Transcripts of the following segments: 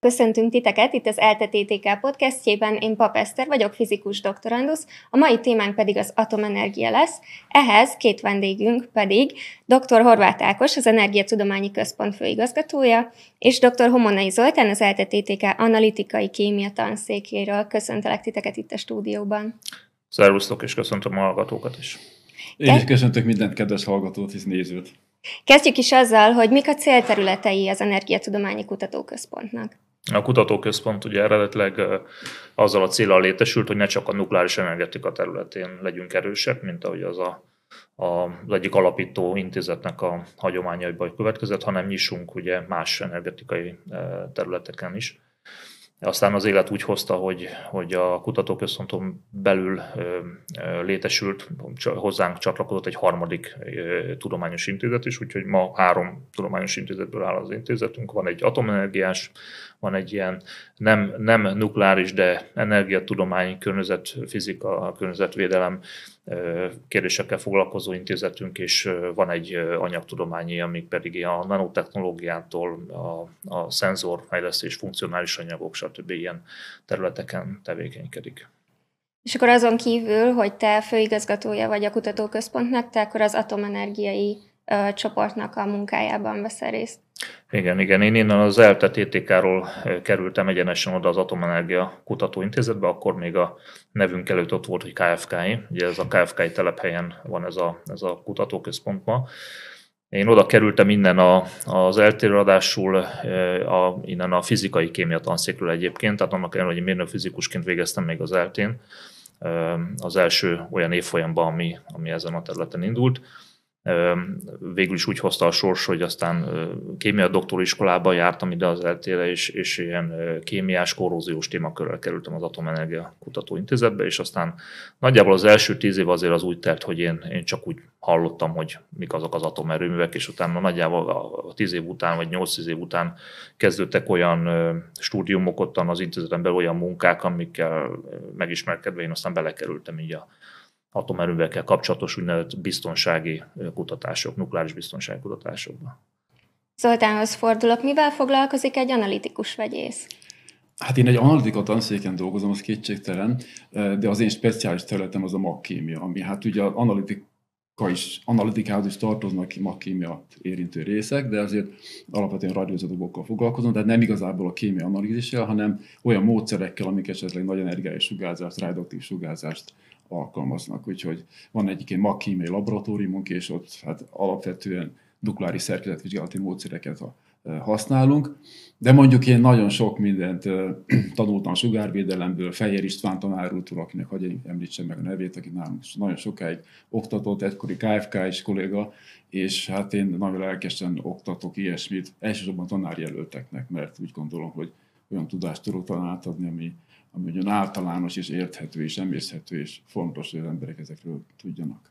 Köszöntünk titeket itt az ELTE-TTK podcastjében, én Pap Eszter vagyok, fizikus doktorandusz, a mai témánk pedig az atomenergia lesz. Ehhez két vendégünk pedig dr. Horváth Ákos, az Energiatudományi Központ főigazgatója, és dr. Homonai Zoltán, az ELTE-TTK analitikai kémia tanszékéről. Köszöntelek titeket itt a stúdióban. Szervusztok, és köszöntöm a hallgatókat is. Én is köszöntök minden kedves hallgatót és nézőt. Kezdjük is azzal, hogy mik a célterületei az Energiatudományi Kutatóközpontnak. A kutatóközpont ugye eredetileg azzal a célral létesült, hogy ne csak a nukleáris energetika területén legyünk erősek, mint ahogy az a, a, az egyik alapító intézetnek a hagyományaiból következett, hanem nyissunk ugye más energetikai területeken is. Aztán az élet úgy hozta, hogy, hogy a kutatóközponton belül létesült, hozzánk csatlakozott egy harmadik tudományos intézet is, úgyhogy ma három tudományos intézetből áll az intézetünk. Van egy atomenergiás, van egy ilyen nem, nem nukleáris, de energiatudomány, környezetfizika, környezetvédelem kérdésekkel foglalkozó intézetünk, és van egy anyagtudományi, amik pedig a nanotechnológiától a, a szenzorfejlesztés, funkcionális anyagok, stb. ilyen területeken tevékenykedik. És akkor azon kívül, hogy te főigazgatója vagy a kutatóközpontnak, te akkor az atomenergiai csoportnak a munkájában veszel részt. Igen, igen. Én innen az ELTE TTK-ról kerültem egyenesen oda az Atomenergia Kutatóintézetbe, akkor még a nevünk előtt ott volt, hogy KFK-i. Ugye ez a KFK-i telephelyen van ez a, ez a kutatóközpont ma. Én oda kerültem innen a, az eltérő adásul, a, innen a fizikai kémia tanszékről egyébként, tehát annak ellenére, hogy mérnökfizikusként végeztem még az eltén, az első olyan évfolyamban, ami, ami ezen a területen indult végül is úgy hozta a sors, hogy aztán kémia doktoriskolába jártam ide az eltére, és, és ilyen kémiás, korróziós témakörrel kerültem az Atomenergia Kutatóintézetbe, és aztán nagyjából az első tíz év azért az úgy telt, hogy én, én csak úgy hallottam, hogy mik azok az atomerőművek, és utána nagyjából a tíz év után, vagy nyolc-tíz év után kezdődtek olyan stúdiumok ottan az intézeten belül olyan munkák, amikkel megismerkedve én aztán belekerültem így a atomerőművekkel kapcsolatos úgynevezett biztonsági kutatások, nukleáris biztonsági kutatásokban. Zoltánhoz fordulok, mivel foglalkozik egy analitikus vegyész? Hát én egy analitika tanszéken dolgozom, az kétségtelen, de az én speciális területem az a magkémia, ami hát ugye az analitika is, analitikához is tartoznak magkémia érintő részek, de azért alapvetően radioizotopokkal foglalkozom, tehát nem igazából a kémia analízissel, hanem olyan módszerekkel, amik esetleg nagy energiális sugárzást, rádióaktív sugárzást alkalmaznak. Úgyhogy van egy ilyen magkémiai laboratóriumunk, és ott hát alapvetően nukleáris szerkezetvizsgálati módszereket használunk, de mondjuk én nagyon sok mindent tanultam sugárvédelemből, Fehér István tanár úrtól, akinek hagyj említsem meg a nevét, aki nálunk nagyon sokáig oktatott, egykori KFK is kolléga, és hát én nagyon lelkesen oktatok ilyesmit, elsősorban tanárjelölteknek, mert úgy gondolom, hogy olyan tudást tudok talán átadni, ami, ami ugyan általános és érthető és emészhető, és fontos, hogy az emberek ezekről tudjanak.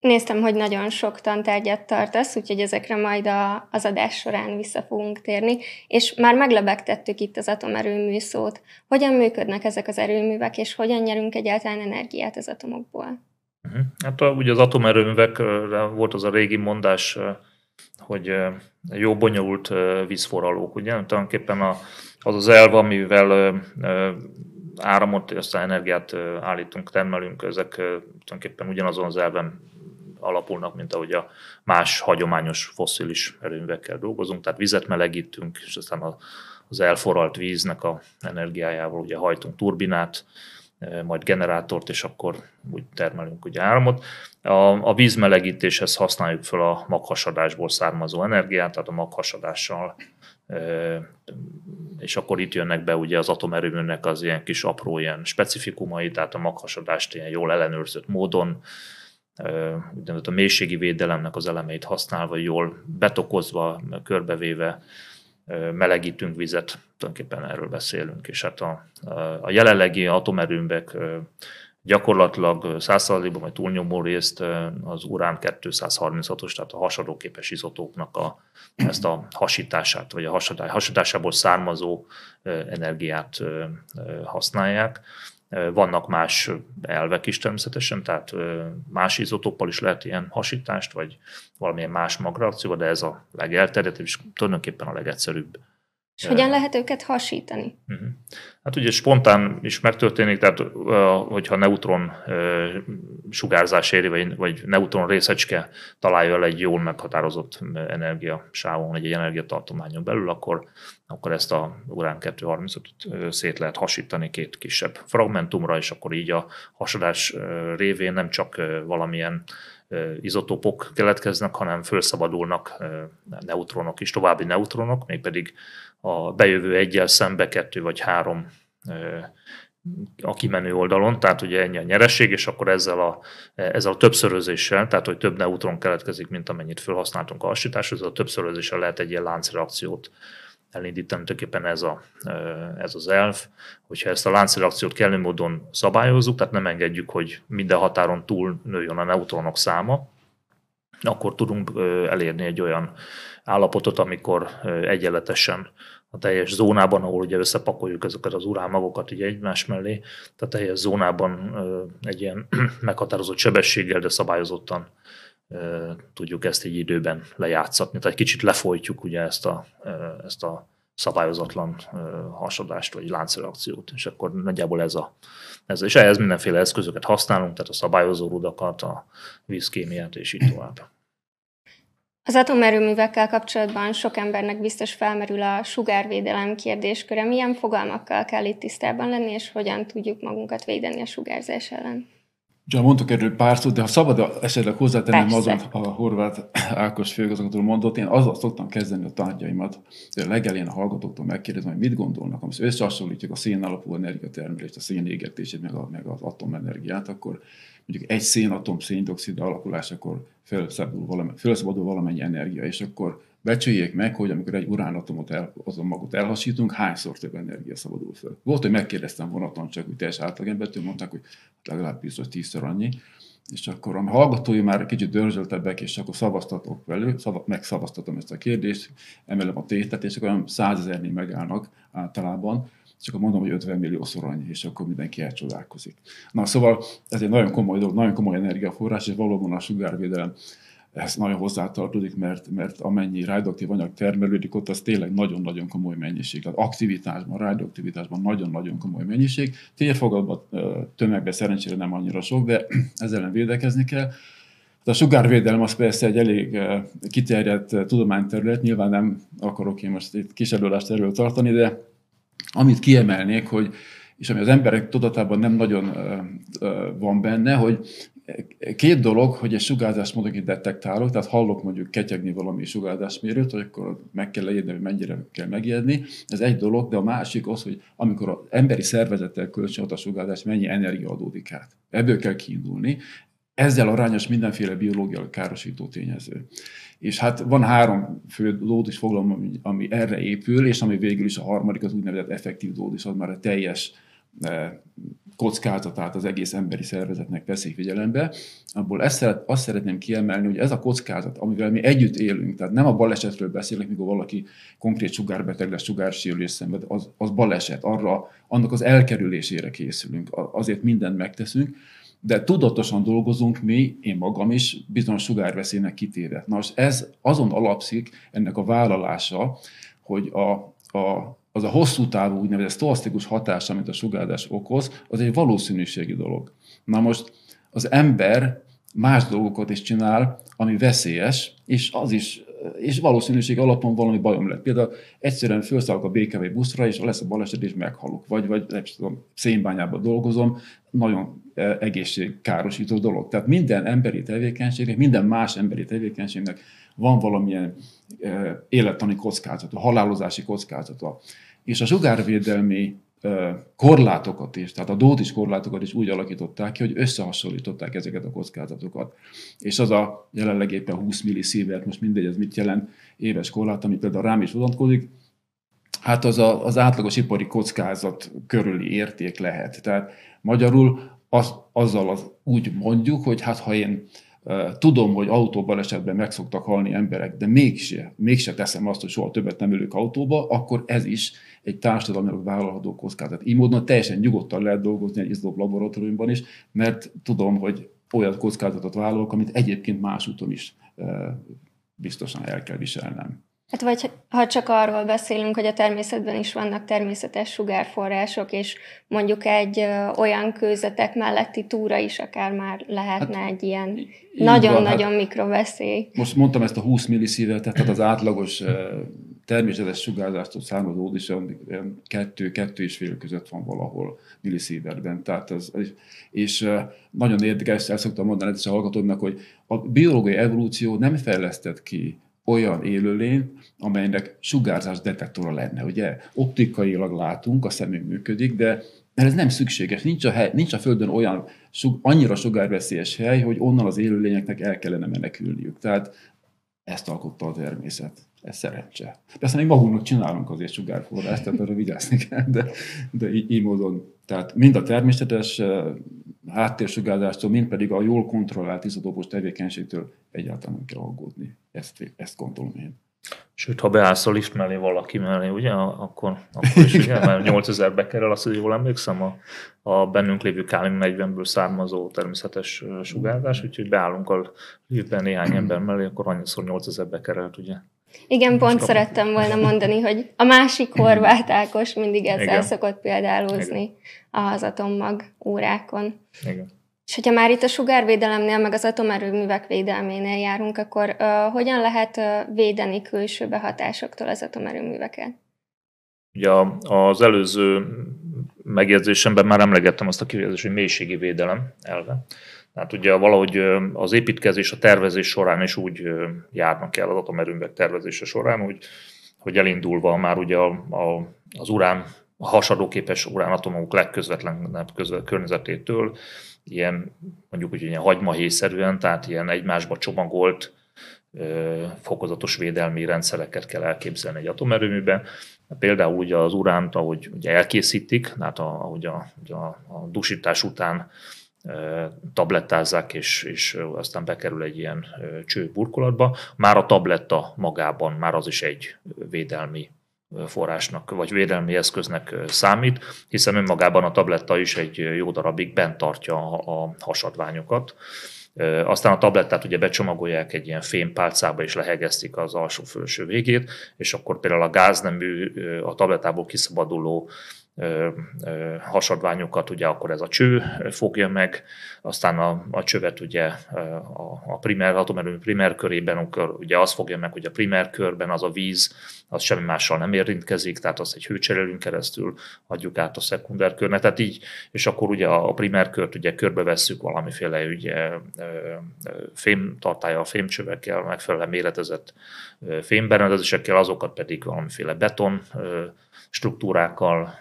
Néztem, hogy nagyon sok tantárgyat tartasz, úgyhogy ezekre majd a, az adás során vissza fogunk térni, és már meglebegtettük itt az atomerőmű szót. Hogyan működnek ezek az erőművek, és hogyan nyerünk egyáltalán energiát az atomokból? Uh-huh. Hát ugye az atomerőművekre volt az a régi mondás, hogy jó bonyolult vízforralók, ugye? Tulajdonképpen a, az az elv, amivel áramot, aztán energiát állítunk, termelünk, ezek tulajdonképpen ugyanazon az elven alapulnak, mint ahogy a más hagyományos fosszilis erőművekkel dolgozunk, tehát vizet melegítünk, és aztán az elforralt víznek a energiájával ugye hajtunk turbinát, majd generátort, és akkor úgy termelünk ugye áramot. A, a vízmelegítéshez használjuk fel a maghasadásból származó energiát, tehát a maghasadással és akkor itt jönnek be ugye az atomerőműnek az ilyen kis apró ilyen specifikumai, tehát a maghasadást ilyen jól ellenőrzött módon, úgynevezett a mélységi védelemnek az elemeit használva, jól betokozva, körbevéve melegítünk vizet, tulajdonképpen erről beszélünk, és hát a, a jelenlegi atomerőművek gyakorlatilag 100%-ban vagy túlnyomó részt az urán 236-os, tehát a hasadóképes izotópnak a, ezt a hasítását, vagy a hasításából származó energiát használják. Vannak más elvek is természetesen, tehát más izotóppal is lehet ilyen hasítást, vagy valamilyen más magreakció, de ez a legelterjedtebb és tulajdonképpen a legegyszerűbb És hogyan lehet őket hasítani? Uh-huh. Hát ugye spontán is megtörténik, tehát hogyha neutron sugárzás éri, vagy, vagy neutron részecske találja el egy jól meghatározott energiasávon, egy energiatartományon belül, akkor, akkor ezt a urán 235-öt szét lehet hasítani két kisebb fragmentumra, és akkor így a hasadás révén nem csak valamilyen izotópok keletkeznek, hanem felszabadulnak neutronok is, további neutronok, mégpedig a bejövő egyel szembe kettő vagy három a kimenő oldalon, tehát ugye ennyi a nyereség, és akkor ezzel a, ezzel a többszörözéssel, tehát hogy több neutron keletkezik, mint amennyit felhasználtunk a hasításhoz, a többszörözéssel lehet egy ilyen láncreakciót elindítani, tulajdonképpen ez, a, ez az elv, hogyha ezt a láncreakciót kellő módon szabályozzuk, tehát nem engedjük, hogy minden határon túl nőjön a neutronok száma, akkor tudunk elérni egy olyan állapotot, amikor egyenletesen a teljes zónában, ahol ugye összepakoljuk ezeket az uránmagokat így egymás mellé, tehát a teljes zónában egy ilyen meghatározott sebességgel, de szabályozottan tudjuk ezt egy időben lejátszatni. Tehát kicsit lefolytjuk ugye ezt a, ezt a szabályozatlan hasadást vagy láncreakciót, és akkor nagyjából ez a, ez, és ehhez mindenféle eszközöket használunk, tehát a szabályozó rudakat, a vízkémiát és így tovább. Az atomerőművekkel kapcsolatban sok embernek biztos felmerül a sugárvédelem kérdésköre. Milyen fogalmakkal kell itt tisztában lenni, és hogyan tudjuk magunkat védeni a sugárzás ellen? Ugye mondtuk erről pár szót, de ha szabad esetleg hozzátenném azon a horvát Ákos főigazgató mondott, én azzal szoktam kezdeni a tárgyaimat, hogy a legelén a hallgatóktól megkérdezni, hogy mit gondolnak, amikor összehasonlítjuk a szén alapú energiatermelést, a szén égetését, meg, a, meg az atomenergiát, akkor mondjuk egy szénatom széndiokszid alakulásakor felszabadul valamennyi, felszabadul valamennyi energia, és akkor becsüljék meg, hogy amikor egy uránatomot el, azon magot elhasítunk, hányszor több energia szabadul föl. Volt, hogy megkérdeztem vonaton, csak hogy teljes átlagembertől mondták, hogy legalább biztos tízszer annyi, és akkor a hallgatói már kicsit dörzsöltebbek, és akkor szavaztatok velük, szav, megszavaztatom ezt a kérdést, emelem a tétet, és akkor olyan százezernél megállnak általában, akkor mondom, hogy 50 millió annyi, és akkor mindenki elcsodálkozik. Na szóval ez egy nagyon komoly dolog, nagyon komoly energiaforrás, és valóban a sugárvédelem ez nagyon hozzátartozik, mert, mert amennyi radioaktív anyag termelődik ott, az tényleg nagyon-nagyon komoly mennyiség. Tehát aktivitásban, radioaktivitásban nagyon-nagyon komoly mennyiség. Térfogatban, tömegben szerencsére nem annyira sok, de ezzel ellen védekezni kell. A sugárvédelem az persze egy elég kiterjedt tudományterület, nyilván nem akarok én most itt kis előadást erről tartani, de amit kiemelnék, hogy és ami az emberek tudatában nem nagyon van benne, hogy két dolog, hogy egy hogy detektálok, tehát hallok mondjuk ketyegni valami sugárzásmérőt, hogy akkor meg kell leírni, hogy mennyire kell megijedni. Ez egy dolog, de a másik az, hogy amikor az emberi szervezettel kölcsön a sugárzás, mennyi energia adódik át. Ebből kell kiindulni. Ezzel arányos mindenféle biológiai károsító tényező. És hát van három fő dózis fogalom, ami, ami erre épül, és ami végül is a harmadik, az úgynevezett effektív dózis, az már a teljes eh, kockázatát az egész emberi szervezetnek veszik figyelembe. Abból ezt azt szeretném kiemelni, hogy ez a kockázat, amivel mi együtt élünk, tehát nem a balesetről beszélek, mikor valaki konkrét sugárbeteg lesz, sugársérülés szenved, az, az baleset, arra, annak az elkerülésére készülünk, azért mindent megteszünk, de tudatosan dolgozunk mi, én magam is, bizonyos sugárveszélynek kitéve. Na most ez azon alapszik, ennek a vállalása, hogy a, a, az a hosszú távú úgynevezett sztoasztikus hatás, amit a sugárzás okoz, az egy valószínűségi dolog. Na most az ember más dolgokat is csinál, ami veszélyes, és az is és valószínűség alapon valami bajom lett. Például egyszerűen felszállok a BKV buszra, és lesz a baleset, és meghalok. Vagy, vagy nem tudom, szénbányában dolgozom, nagyon e, egészségkárosító dolog. Tehát minden emberi tevékenységnek, minden más emberi tevékenységnek van valamilyen e, élettani kockázata, halálozási kockázata. És a sugárvédelmi korlátokat is, tehát a dótis korlátokat is úgy alakították ki, hogy összehasonlították ezeket a kockázatokat. És az a jelenleg éppen 20 milliszívert, most mindegy, ez mit jelent, éves korlát, ami például rám is vonatkozik, hát az a, az átlagos ipari kockázat körüli érték lehet. Tehát magyarul az, azzal az, úgy mondjuk, hogy hát ha én Tudom, hogy autóbalesetben meg szoktak halni emberek, de mégse, mégse teszem azt, hogy soha többet nem ülök autóba, akkor ez is egy társadalmilag vállalható kockázat. Így módon teljesen nyugodtan lehet dolgozni egy izlóbb laboratóriumban is, mert tudom, hogy olyan kockázatot vállalok, amit egyébként más úton is biztosan el kell viselnem. Hát vagy ha csak arról beszélünk, hogy a természetben is vannak természetes sugárforrások, és mondjuk egy ö, olyan kőzetek melletti túra is akár már lehetne hát, egy ilyen nagyon-nagyon hát, mikroveszély. Most mondtam ezt a 20 millisievertet, tehát az átlagos természetes sugárzástól származó is olyan kettő, kettő és fél között van valahol millisievertben. Tehát az, és nagyon érdekes, el szoktam mondani ez a hallgatóknak, hogy a biológiai evolúció nem fejlesztett ki olyan élőlény, amelynek sugárzás detektora lenne. Ugye optikailag látunk, a szemünk működik, de ez nem szükséges. Nincs a, hely, nincs a Földön olyan annyira sugárveszélyes hely, hogy onnan az élőlényeknek el kellene menekülniük. Tehát ezt alkotta a természet. Ez szerencse. Persze még magunknak csinálunk azért sugárforrást, tehát arra vigyázni kell, de, de így, így módon. Tehát mind a természetes háttérsugázástól, mind pedig a jól kontrollált izotopos tevékenységtől egyáltalán nem kell aggódni. Ezt, ezt gondolom én. Sőt, ha beállsz a lift mellé valaki mellé, ugye, akkor, akkor is ugye, mert 8000 bekerül, azt, hogy jól emlékszem, a, a bennünk lévő kálium 40-ből származó természetes sugárzás, úgyhogy beállunk a liftben néhány ember mellé, akkor annyiszor 8000 bekerült, ugye. Igen, pont kapom. szerettem volna mondani, hogy a másik horvát Ákos mindig ezzel Igen. szokott példálózni Igen. az atommag órákon. Igen. És hogyha már itt a sugárvédelemnél, meg az atomerőművek védelménél járunk, akkor uh, hogyan lehet uh, védeni külső behatásoktól az atomerőműveket? Ugye az előző megjegyzésemben már emlegettem azt a kifejezést, hogy mélységi védelem elve. Tehát ugye valahogy az építkezés, a tervezés során is úgy járnak el az atomerőművek tervezése során, hogy, hogy elindulva már ugye a, a, az urán, a hasadóképes uránatomok legközvetlenebb közve, környezetétől, ilyen mondjuk úgy ilyen hagymahészerűen, tehát ilyen egymásba csomagolt, fokozatos védelmi rendszereket kell elképzelni egy atomerőműben. Például ugye az uránt, ahogy ugye elkészítik, tehát ahogy a, a, a dusítás után tablettázzák, és, és aztán bekerül egy ilyen cső burkolatba. Már a tabletta magában, már az is egy védelmi forrásnak, vagy védelmi eszköznek számít, hiszen önmagában a tabletta is egy jó darabig bent tartja a hasadványokat. Aztán a tablettát ugye becsomagolják egy ilyen fémpálcába és lehegeztik az alsó-felső végét, és akkor például a gáznemű, a tablettából kiszabaduló hasadványokat, ugye akkor ez a cső fogja meg, aztán a, a csövet ugye a, a primer, atomerőmű primer körében, akkor ugye az fogja meg, hogy a primer körben az a víz, az semmi mással nem érintkezik, tehát azt egy hőcserélünk keresztül adjuk át a szekunder körnek, tehát így, és akkor ugye a primer kört ugye körbevesszük valamiféle ugye fém tartája a fémcsövekkel, megfelelően méretezett fémberendezésekkel, azokat pedig valamiféle beton struktúrákkal,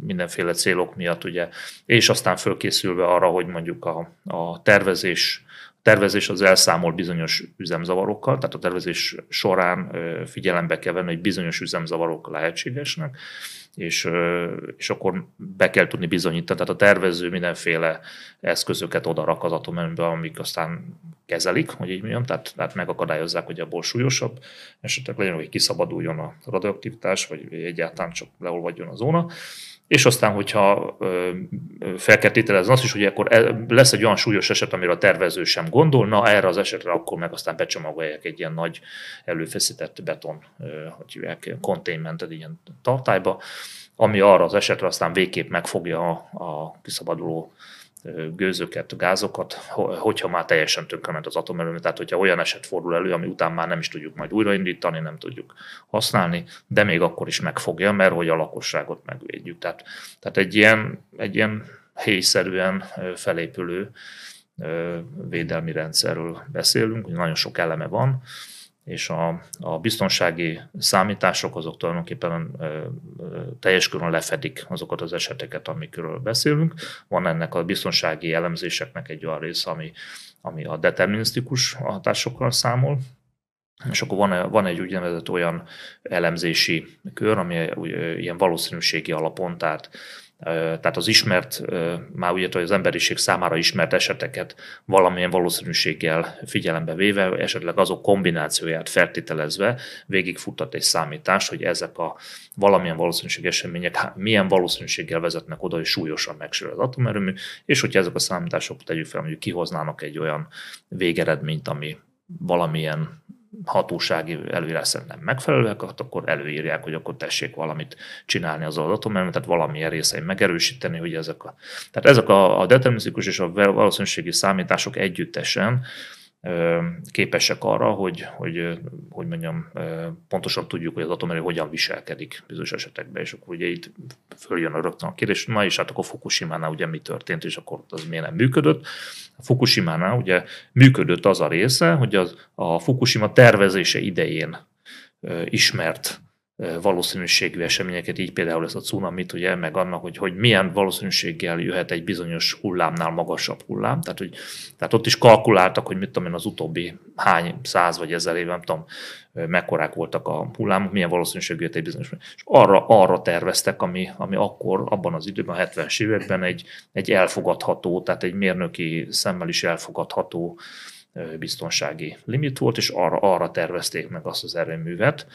mindenféle célok miatt, ugye, és aztán fölkészülve arra, hogy mondjuk a, a tervezés, tervezés az elszámol bizonyos üzemzavarokkal, tehát a tervezés során figyelembe kell venni, hogy bizonyos üzemzavarok lehetségesnek, és, és akkor be kell tudni bizonyítani. Tehát a tervező mindenféle eszközöket odarak az atomerőmbe, amik aztán kezelik, hogy így mondjam, tehát, tehát megakadályozzák, hogy abból súlyosabb esetleg legyen, hogy kiszabaduljon a radioaktivitás, vagy egyáltalán csak leolvadjon a zóna. És aztán, hogyha fel kell tételezni azt is, hogy akkor e, lesz egy olyan súlyos eset, amire a tervező sem gondol, na erre az esetre akkor meg aztán becsomagolják egy ilyen nagy előfeszített beton, hogy hívják, containment, egy ilyen tartályba, ami arra az esetre aztán végképp megfogja a, a kiszabaduló gőzöket, gázokat, hogyha már teljesen tönkrement az atomerőmű, tehát hogyha olyan eset fordul elő, ami után már nem is tudjuk majd újraindítani, nem tudjuk használni, de még akkor is megfogja, mert hogy a lakosságot megvédjük. Tehát, tehát egy ilyen, egy ilyen helyszerűen felépülő védelmi rendszerről beszélünk, hogy nagyon sok eleme van, és a, a biztonsági számítások azok tulajdonképpen ö, teljes körön lefedik azokat az eseteket, amikről beszélünk. Van ennek a biztonsági elemzéseknek egy olyan része, ami, ami a determinisztikus hatásokkal számol, és akkor van, van egy úgynevezett olyan elemzési kör, ami ilyen valószínűségi alapon, tehát tehát az ismert, már ugye az emberiség számára ismert eseteket valamilyen valószínűséggel figyelembe véve, esetleg azok kombinációját feltételezve végigfuttat egy számítást, hogy ezek a valamilyen valószínűség események milyen valószínűséggel vezetnek oda, hogy súlyosan megsérül az atomerőmű, és hogyha ezek a számítások tegyük fel, mondjuk kihoznának egy olyan végeredményt, ami valamilyen hatósági előírás szerint nem megfelelőek, akkor előírják, hogy akkor tessék valamit csinálni az adatom, tehát valamilyen részein megerősíteni, hogy ezek a, tehát ezek a, a determinisztikus és a valószínűségi számítások együttesen képesek arra, hogy, hogy, hogy mondjam, pontosan tudjuk, hogy az atomerő hogyan viselkedik bizonyos esetekben, és akkor ugye itt följön a rögtön a kérdés, na és hát akkor Fukushima-nál ugye mi történt, és akkor az miért nem működött. A Fukushima-nál ugye működött az a része, hogy az, a Fukushima tervezése idején ismert valószínűségű eseményeket, így például ez a cunamit, ugye, meg annak, hogy, hogy milyen valószínűséggel jöhet egy bizonyos hullámnál magasabb hullám. Tehát, hogy, tehát ott is kalkuláltak, hogy mit tudom én, az utóbbi hány száz vagy ezer év, nem tudom, mekkorák voltak a hullámok, milyen valószínűségű jött egy bizonyos. És arra, arra terveztek, ami, ami akkor, abban az időben, a 70-es években egy, egy elfogadható, tehát egy mérnöki szemmel is elfogadható biztonsági limit volt, és arra, arra tervezték meg azt az erőművet,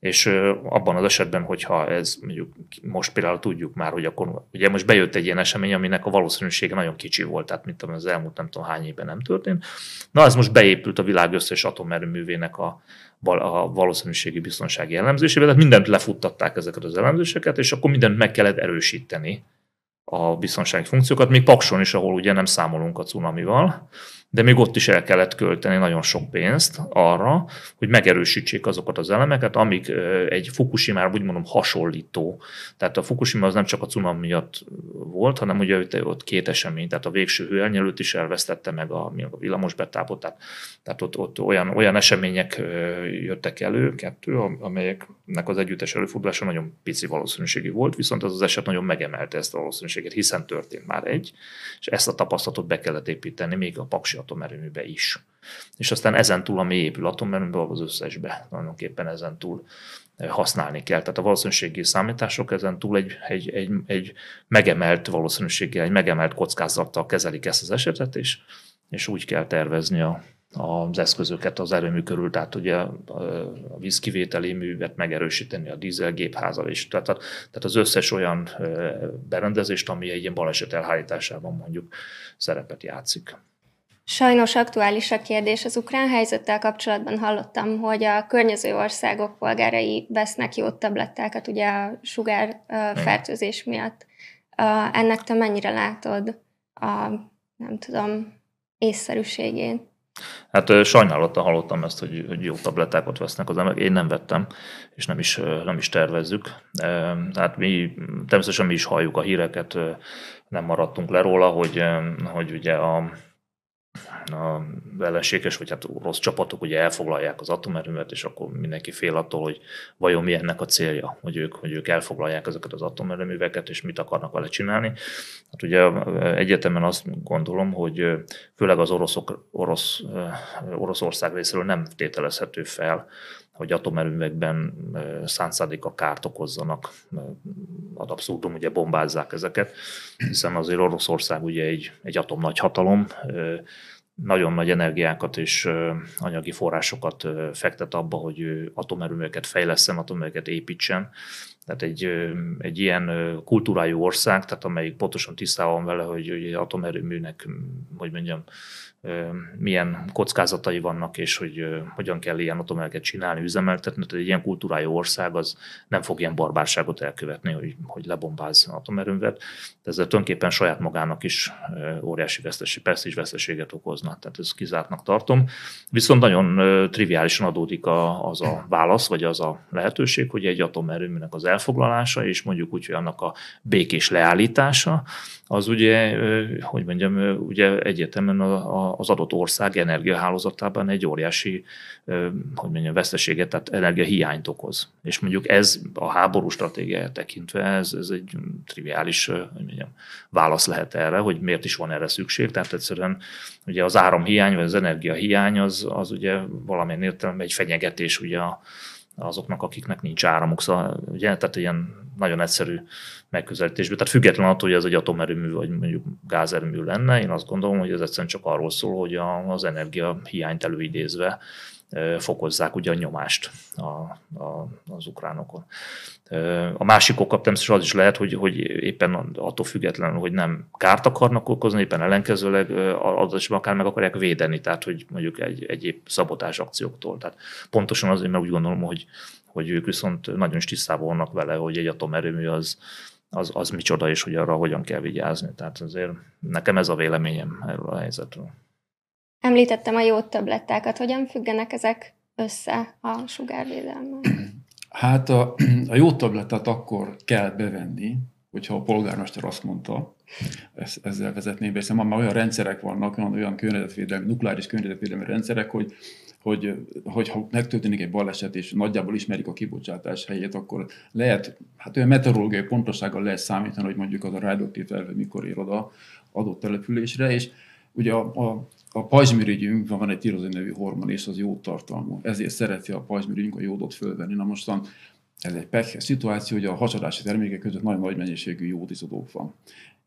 és abban az esetben, hogyha ez mondjuk most például tudjuk már, hogy akkor ugye most bejött egy ilyen esemény, aminek a valószínűsége nagyon kicsi volt, tehát mint az elmúlt nem tudom hány évben nem történt. Na ez most beépült a világ összes atomerőművének a, a valószínűségi biztonsági elemzésébe, tehát mindent lefuttatták ezeket az elemzéseket, és akkor mindent meg kellett erősíteni a biztonsági funkciókat, még Pakson is, ahol ugye nem számolunk a cunamival, de még ott is el kellett költeni nagyon sok pénzt arra, hogy megerősítsék azokat az elemeket, amik egy Fukushima-ra úgy mondom hasonlító. Tehát a Fukushima az nem csak a cunami miatt volt, hanem ugye ott két esemény, tehát a végső hőelnyelőt is elvesztette meg a, a villamos betápot, tehát, tehát ott, ott olyan, olyan események jöttek elő, kettő, amelyeknek az együttes előfordulása nagyon pici valószínűségi volt, viszont az az eset nagyon megemelte ezt a valószínűséget, hiszen történt már egy, és ezt a tapasztalatot be kellett építeni még a paksi atomerőműbe is. És aztán ezen túl, ami épül atomerőműbe, az összesbe tulajdonképpen ezen túl eh, használni kell. Tehát a valószínűségi számítások ezen túl egy, egy, egy, egy megemelt valószínűséggel, egy megemelt kockázattal kezelik ezt az esetet, és, és úgy kell tervezni a, az eszközöket az erőmű körül, tehát ugye a vízkivételi művet megerősíteni a dízelgépházal is. Tehát, tehát az összes olyan eh, berendezést, ami egy ilyen baleset elhárításában mondjuk szerepet játszik. Sajnos aktuális a kérdés. Az ukrán helyzettel kapcsolatban hallottam, hogy a környező országok polgárai vesznek jó tablettákat ugye a sugár fertőzés miatt. Ennek te mennyire látod a, nem tudom, észszerűségét? Hát sajnálattal hallottam ezt, hogy, hogy jó tablettákat vesznek az emberek. Én nem vettem, és nem is, nem is tervezzük. Tehát mi természetesen mi is halljuk a híreket, nem maradtunk le róla, hogy, hogy ugye a, a ellenséges, vagy hát orosz csapatok ugye elfoglalják az atomerőmet, és akkor mindenki fél attól, hogy vajon mi ennek a célja, hogy ők, hogy ők elfoglalják ezeket az atomerőműveket, és mit akarnak vele csinálni. Hát ugye egyetemen azt gondolom, hogy főleg az oroszok, orosz, Oroszország részéről nem tételezhető fel, hogy atomerőművekben a kárt okozzanak, ad abszurdum, ugye bombázzák ezeket, hiszen azért Oroszország ugye egy, egy atomnagy hatalom, nagyon nagy energiákat és anyagi forrásokat fektet abba, hogy atomerőműveket fejleszten, atomerőműveket építsen. Tehát egy, egy ilyen kultúrájú ország, tehát amelyik pontosan tisztában vele, hogy, hogy atomerőműnek, hogy mondjam, milyen kockázatai vannak, és hogy hogyan kell ilyen atomeleket csinálni, üzemeltetni. Tehát egy ilyen kultúrájú ország az nem fog ilyen barbárságot elkövetni, hogy, hogy lebombáz atomerőművet. Ezzel tulajdonképpen saját magának is óriási veszteség, is veszteséget okozna. Tehát ezt kizártnak tartom. Viszont nagyon triviálisan adódik az a válasz, vagy az a lehetőség, hogy egy atomerőműnek az elfoglalása, és mondjuk úgy, hogy annak a békés leállítása, az ugye, hogy mondjam, ugye egyetemen az adott ország energiahálózatában egy óriási, hogy mondjam, veszteséget, tehát energiahiányt okoz. És mondjuk ez a háború stratégiája tekintve, ez, ez egy triviális hogy mondjam, válasz lehet erre, hogy miért is van erre szükség. Tehát egyszerűen ugye az áramhiány, vagy az energiahiány az, az ugye valamilyen értelemben egy fenyegetés ugye a, azoknak, akiknek nincs áramuk. Szóval, ugye, tehát ilyen nagyon egyszerű megközelítésből. Tehát független attól, hogy ez egy atomerőmű vagy mondjuk gázerőmű lenne, én azt gondolom, hogy ez egyszerűen csak arról szól, hogy az energia hiányt előidézve fokozzák ugye a nyomást a, a, az ukránokon. A másik oka természetesen az is lehet, hogy, hogy éppen attól függetlenül, hogy nem kárt akarnak okozni, éppen ellenkezőleg az is akár meg akarják védeni, tehát hogy mondjuk egy, egyéb szabotás akcióktól. Tehát pontosan azért, mert úgy gondolom, hogy, hogy ők viszont nagyon is tisztában vannak vele, hogy egy atomerőmű az, az, az micsoda, és hogy arra hogyan kell vigyázni. Tehát azért nekem ez a véleményem erről a helyzetről. Említettem a jó tablettákat. Hogyan függenek ezek össze a sugárvédelemmel? Hát a, a jó tablettát akkor kell bevenni, hogyha a polgármester azt mondta, ezt, ezzel vezetném be, hiszen már olyan rendszerek vannak, olyan, olyan környezetvédelmi, nukleáris környezetvédelmi rendszerek, hogy hogy, hogyha megtörténik egy baleset, és nagyjából ismerik a kibocsátás helyét, akkor lehet, hát olyan meteorológiai pontosággal lehet számítani, hogy mondjuk az a radioaktív felhő mikor ér oda adott településre, és ugye a, a, a pajzsmirigyünk, van egy tirozin nevű hormon, és az jó tartalmú. Ezért szereti a pajzsmirigyünk a jódot fölvenni. Na mostan ez egy pekhes szituáció, hogy a hasadási termékek között nagyon nagy mennyiségű jódizodók van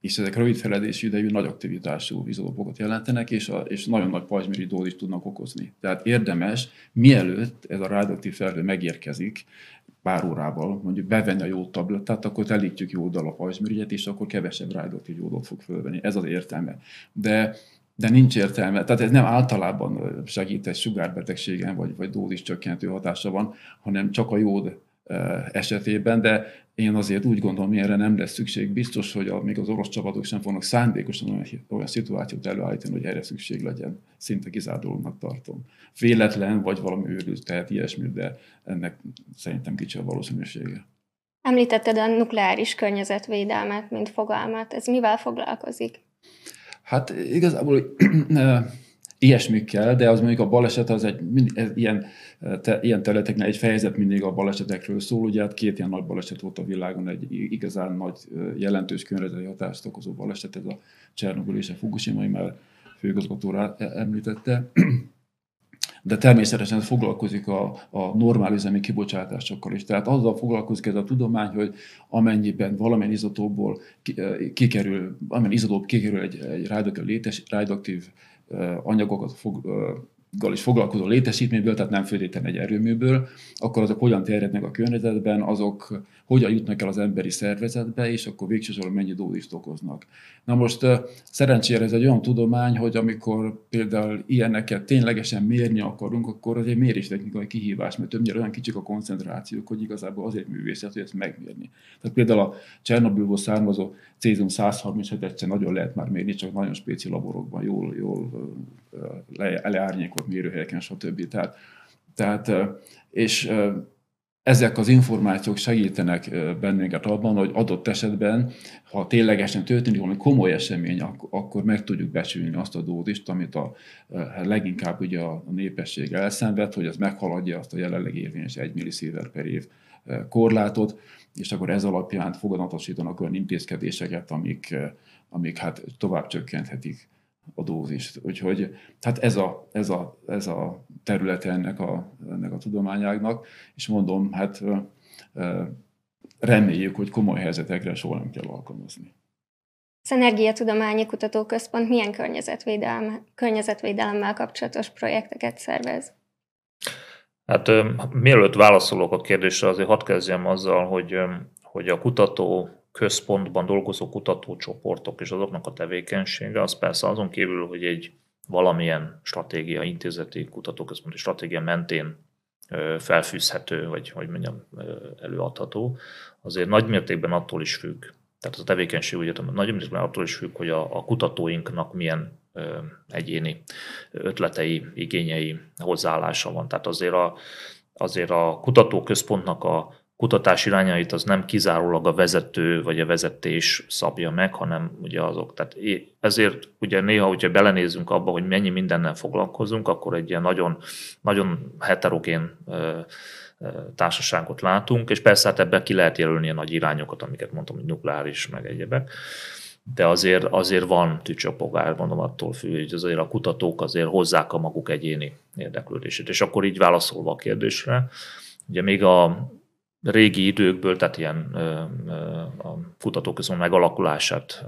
és ezek rövid feledési idejű, nagy aktivitású izolópokat jelentenek, és, a, és nagyon nagy pajzsmiri is tudnak okozni. Tehát érdemes, mielőtt ez a radioaktív felhő megérkezik, pár órával mondjuk bevenni a jó tablettát, akkor telítjük jóddal a pajzsmirigyet, és akkor kevesebb radioaktív jódot fog fölvenni. Ez az értelme. De de nincs értelme. Tehát ez nem általában segít egy sugárbetegségen, vagy, vagy dózis csökkentő hatása van, hanem csak a jód esetében, de én azért úgy gondolom, hogy erre nem lesz szükség. Biztos, hogy a, még az orosz csapatok sem fognak szándékosan olyan, olyan szituációt előállítani, hogy erre szükség legyen. Szinte kizárólag tartom. Véletlen, vagy valami őrült, tehát ilyesmi, de ennek szerintem kicsi a valószínűsége. Említetted a nukleáris környezetvédelmet, mint fogalmat. Ez mivel foglalkozik? Hát igazából ilyesmikkel, de az mondjuk a baleset az egy ilyen, te, ilyen területeknél egy fejezet mindig a balesetekről szól. Ugye hát két ilyen nagy baleset volt a világon, egy igazán nagy jelentős környezeti hatást okozó baleset, ez a Csernobyl és a Fukushima, már főgazgató e, említette. De természetesen foglalkozik a, a normál üzemi kibocsátásokkal is. Tehát azzal foglalkozik ez a tudomány, hogy amennyiben valamilyen izotóból kikerül, amennyi izotóp kikerül egy, egy radioaktív anyagokat fog, gal is foglalkozó létesítményből, tehát nem föltétlenül egy erőműből, akkor azok hogyan terjednek a környezetben, azok hogyan jutnak el az emberi szervezetbe, és akkor végsősorban mennyi dózist okoznak. Na most szerencsére ez egy olyan tudomány, hogy amikor például ilyeneket ténylegesen mérni akarunk, akkor az egy méréstechnikai kihívás, mert többnyire olyan kicsik a koncentrációk, hogy igazából azért művészet, hogy ezt megmérni. Tehát például a Csernobylból származó cézium 137 egyszer nagyon lehet már mérni, csak nagyon spéci laborokban, jól, jól le, leárnyékolt mérőhelyeken, stb. Tehát, tehát és ezek az információk segítenek bennünket abban, hogy adott esetben, ha ténylegesen történik valami komoly esemény, akkor meg tudjuk becsülni azt a dózist, amit a, leginkább ugye a népesség elszenved, hogy az meghaladja azt a jelenleg érvényes 1 millisiever per év korlátot, és akkor ez alapján foganatosítanak olyan intézkedéseket, amik, amik hát tovább csökkenthetik a dózist. Úgyhogy hát ez a, ez a, ez a területe ennek a, ennek a tudományágnak, és mondom, hát reméljük, hogy komoly helyzetekre soha nem kell alkalmazni. Az Energiatudományi Kutatóközpont milyen környezetvédelme, környezetvédelemmel kapcsolatos projekteket szervez? Hát mielőtt válaszolok a kérdésre, azért hadd kezdjem azzal, hogy, hogy a kutató központban dolgozó kutatócsoportok és azoknak a tevékenysége, az persze azon kívül, hogy egy valamilyen stratégia, intézeti kutatóközponti stratégia mentén felfűzhető, vagy hogy mondjam, előadható, azért nagy mértékben attól is függ, tehát az a tevékenység ugye nagy mértékben attól is függ, hogy a, a kutatóinknak milyen ö, egyéni ötletei, igényei, hozzáállása van. Tehát azért a, azért a kutatóközpontnak a kutatás irányait az nem kizárólag a vezető vagy a vezetés szabja meg, hanem ugye azok. Tehát ezért ugye néha, hogyha belenézünk abba, hogy mennyi mindennel foglalkozunk, akkor egy ilyen nagyon, nagyon heterogén társaságot látunk, és persze hát ebben ki lehet jelölni a nagy irányokat, amiket mondtam, hogy nukleáris, meg egyebek, de azért, azért van tücsapogár, mondom, attól függ, hogy azért a kutatók azért hozzák a maguk egyéni érdeklődését. És akkor így válaszolva a kérdésre, ugye még a régi időkből, tehát ilyen a kutatóközpont megalakulását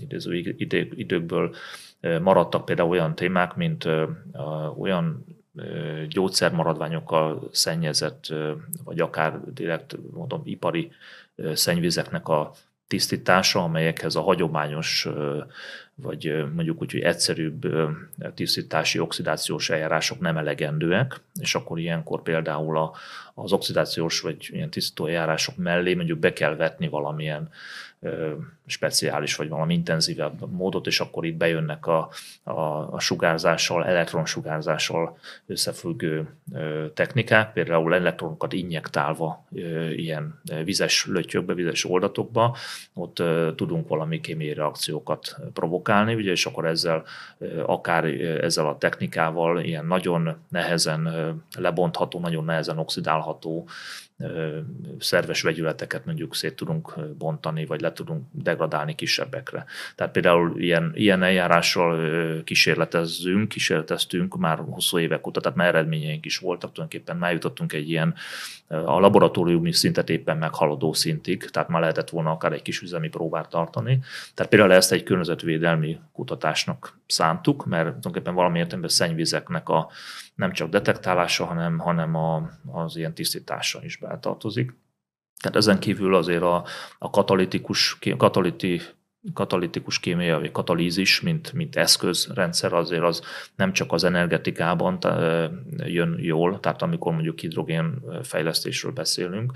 idéző időkből maradtak például olyan témák, mint olyan gyógyszermaradványokkal szennyezett, vagy akár direkt mondom ipari szennyvizeknek a tisztítása, amelyekhez a hagyományos, vagy mondjuk úgy, hogy egyszerűbb tisztítási, oxidációs eljárások nem elegendőek, és akkor ilyenkor például az oxidációs vagy ilyen tisztító eljárások mellé mondjuk be kell vetni valamilyen speciális vagy valami intenzívebb módot, és akkor itt bejönnek a, a, a sugárzással, elektronsugárzással összefüggő technikák, például elektronokat injektálva ilyen vizes lötyökbe, vizes oldatokba, ott tudunk valami kémiai reakciókat provokálni, ugye, és akkor ezzel akár ezzel a technikával ilyen nagyon nehezen lebontható, nagyon nehezen oxidálható szerves vegyületeket mondjuk szét tudunk bontani, vagy le tudunk degradálni kisebbekre. Tehát például ilyen, ilyen eljárással kísérletezzünk, kísérleteztünk már hosszú évek óta, tehát már eredményeink is voltak, tulajdonképpen már jutottunk egy ilyen a laboratóriumi szintet éppen meghaladó szintig, tehát már lehetett volna akár egy kis üzemi próbát tartani. Tehát például ezt egy környezetvédelmi kutatásnak szántuk, mert tulajdonképpen valami értelemben szennyvizeknek a nem csak detektálása, hanem, hanem a, az ilyen tisztítása is beletartozik. Tehát ezen kívül azért a, a katalitikus, kataliti, katalitikus kémia, vagy katalízis, mint, mint eszközrendszer azért az nem csak az energetikában jön jól, tehát amikor mondjuk hidrogén fejlesztésről beszélünk,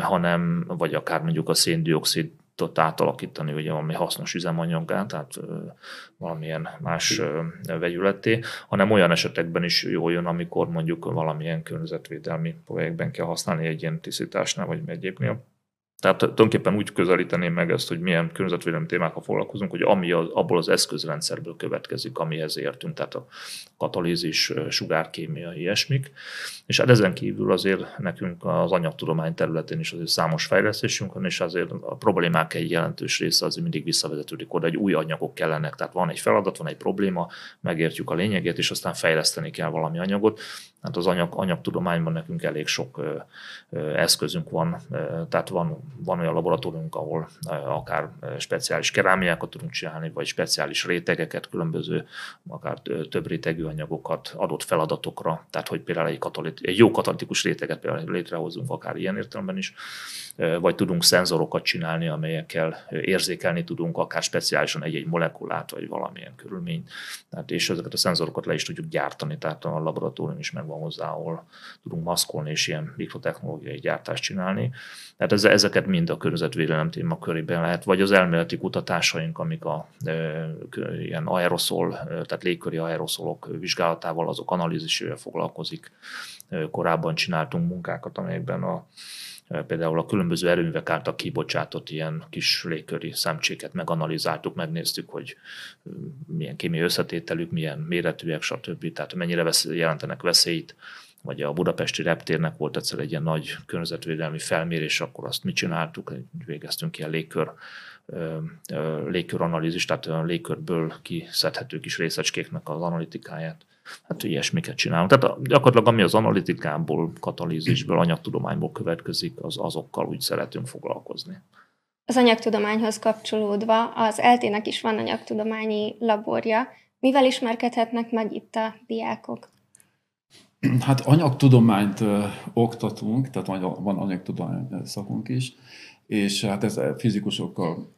hanem, vagy akár mondjuk a széndiokszid átalakítani ugye valami hasznos üzemanyaggá, tehát valamilyen más vegyületté, hanem olyan esetekben is jól jön, amikor mondjuk valamilyen környezetvédelmi projektben kell használni egy ilyen tisztításnál vagy egyébnél. Tehát tulajdonképpen úgy közelíteném meg ezt, hogy milyen környezetvédelmi témákkal foglalkozunk, hogy ami az, abból az eszközrendszerből következik, amihez értünk, tehát a katalízis, sugárkémia, ilyesmik. És hát ezen kívül azért nekünk az anyagtudomány területén is azért számos fejlesztésünk van, és azért a problémák egy jelentős része azért mindig visszavezetődik oda, hogy új anyagok kellenek. Tehát van egy feladat, van egy probléma, megértjük a lényegét, és aztán fejleszteni kell valami anyagot. Hát az anyag, anyagtudományban nekünk elég sok ö, ö, eszközünk van, ö, tehát van, van olyan laboratóriumunk, ahol ö, akár speciális kerámiákat tudunk csinálni, vagy speciális rétegeket, különböző, akár több rétegű anyagokat adott feladatokra, tehát hogy például egy, katalit, egy jó katalitikus réteget például létrehozunk, akár ilyen értelemben is, vagy tudunk szenzorokat csinálni, amelyekkel érzékelni tudunk akár speciálisan egy-egy molekulát, vagy valamilyen körülményt, tehát, és ezeket a szenzorokat le is tudjuk gyártani, tehát a laboratórium is megvan hozzá, ahol tudunk maszkolni és ilyen mikrotechnológiai gyártást csinálni. Tehát ezeket mind a környezetvédelem téma körében lehet, vagy az elméleti kutatásaink, amik a e, ilyen aeroszol, tehát légköri aeroszolok vizsgálatával, azok analízisével foglalkozik. Korábban csináltunk munkákat, amelyekben a például a különböző erőművek által kibocsátott ilyen kis légköri szemcséket meganalizáltuk, megnéztük, hogy milyen kémiai összetételük, milyen méretűek, stb. Tehát mennyire vesz, jelentenek veszélyt, vagy a budapesti reptérnek volt egyszer egy ilyen nagy környezetvédelmi felmérés, akkor azt mi csináltuk, végeztünk ilyen légkör légköranalízis, tehát légkörből kiszedhető kis részecskéknek az analitikáját hát ilyesmiket csinálunk. Tehát gyakorlatilag ami az analitikából, katalízisből, anyagtudományból következik, az azokkal úgy szeretünk foglalkozni. Az anyagtudományhoz kapcsolódva az eltének is van anyagtudományi laborja. Mivel ismerkedhetnek meg itt a diákok? Hát anyagtudományt ö, oktatunk, tehát van anyagtudomány szakunk is, és hát ez fizikusokkal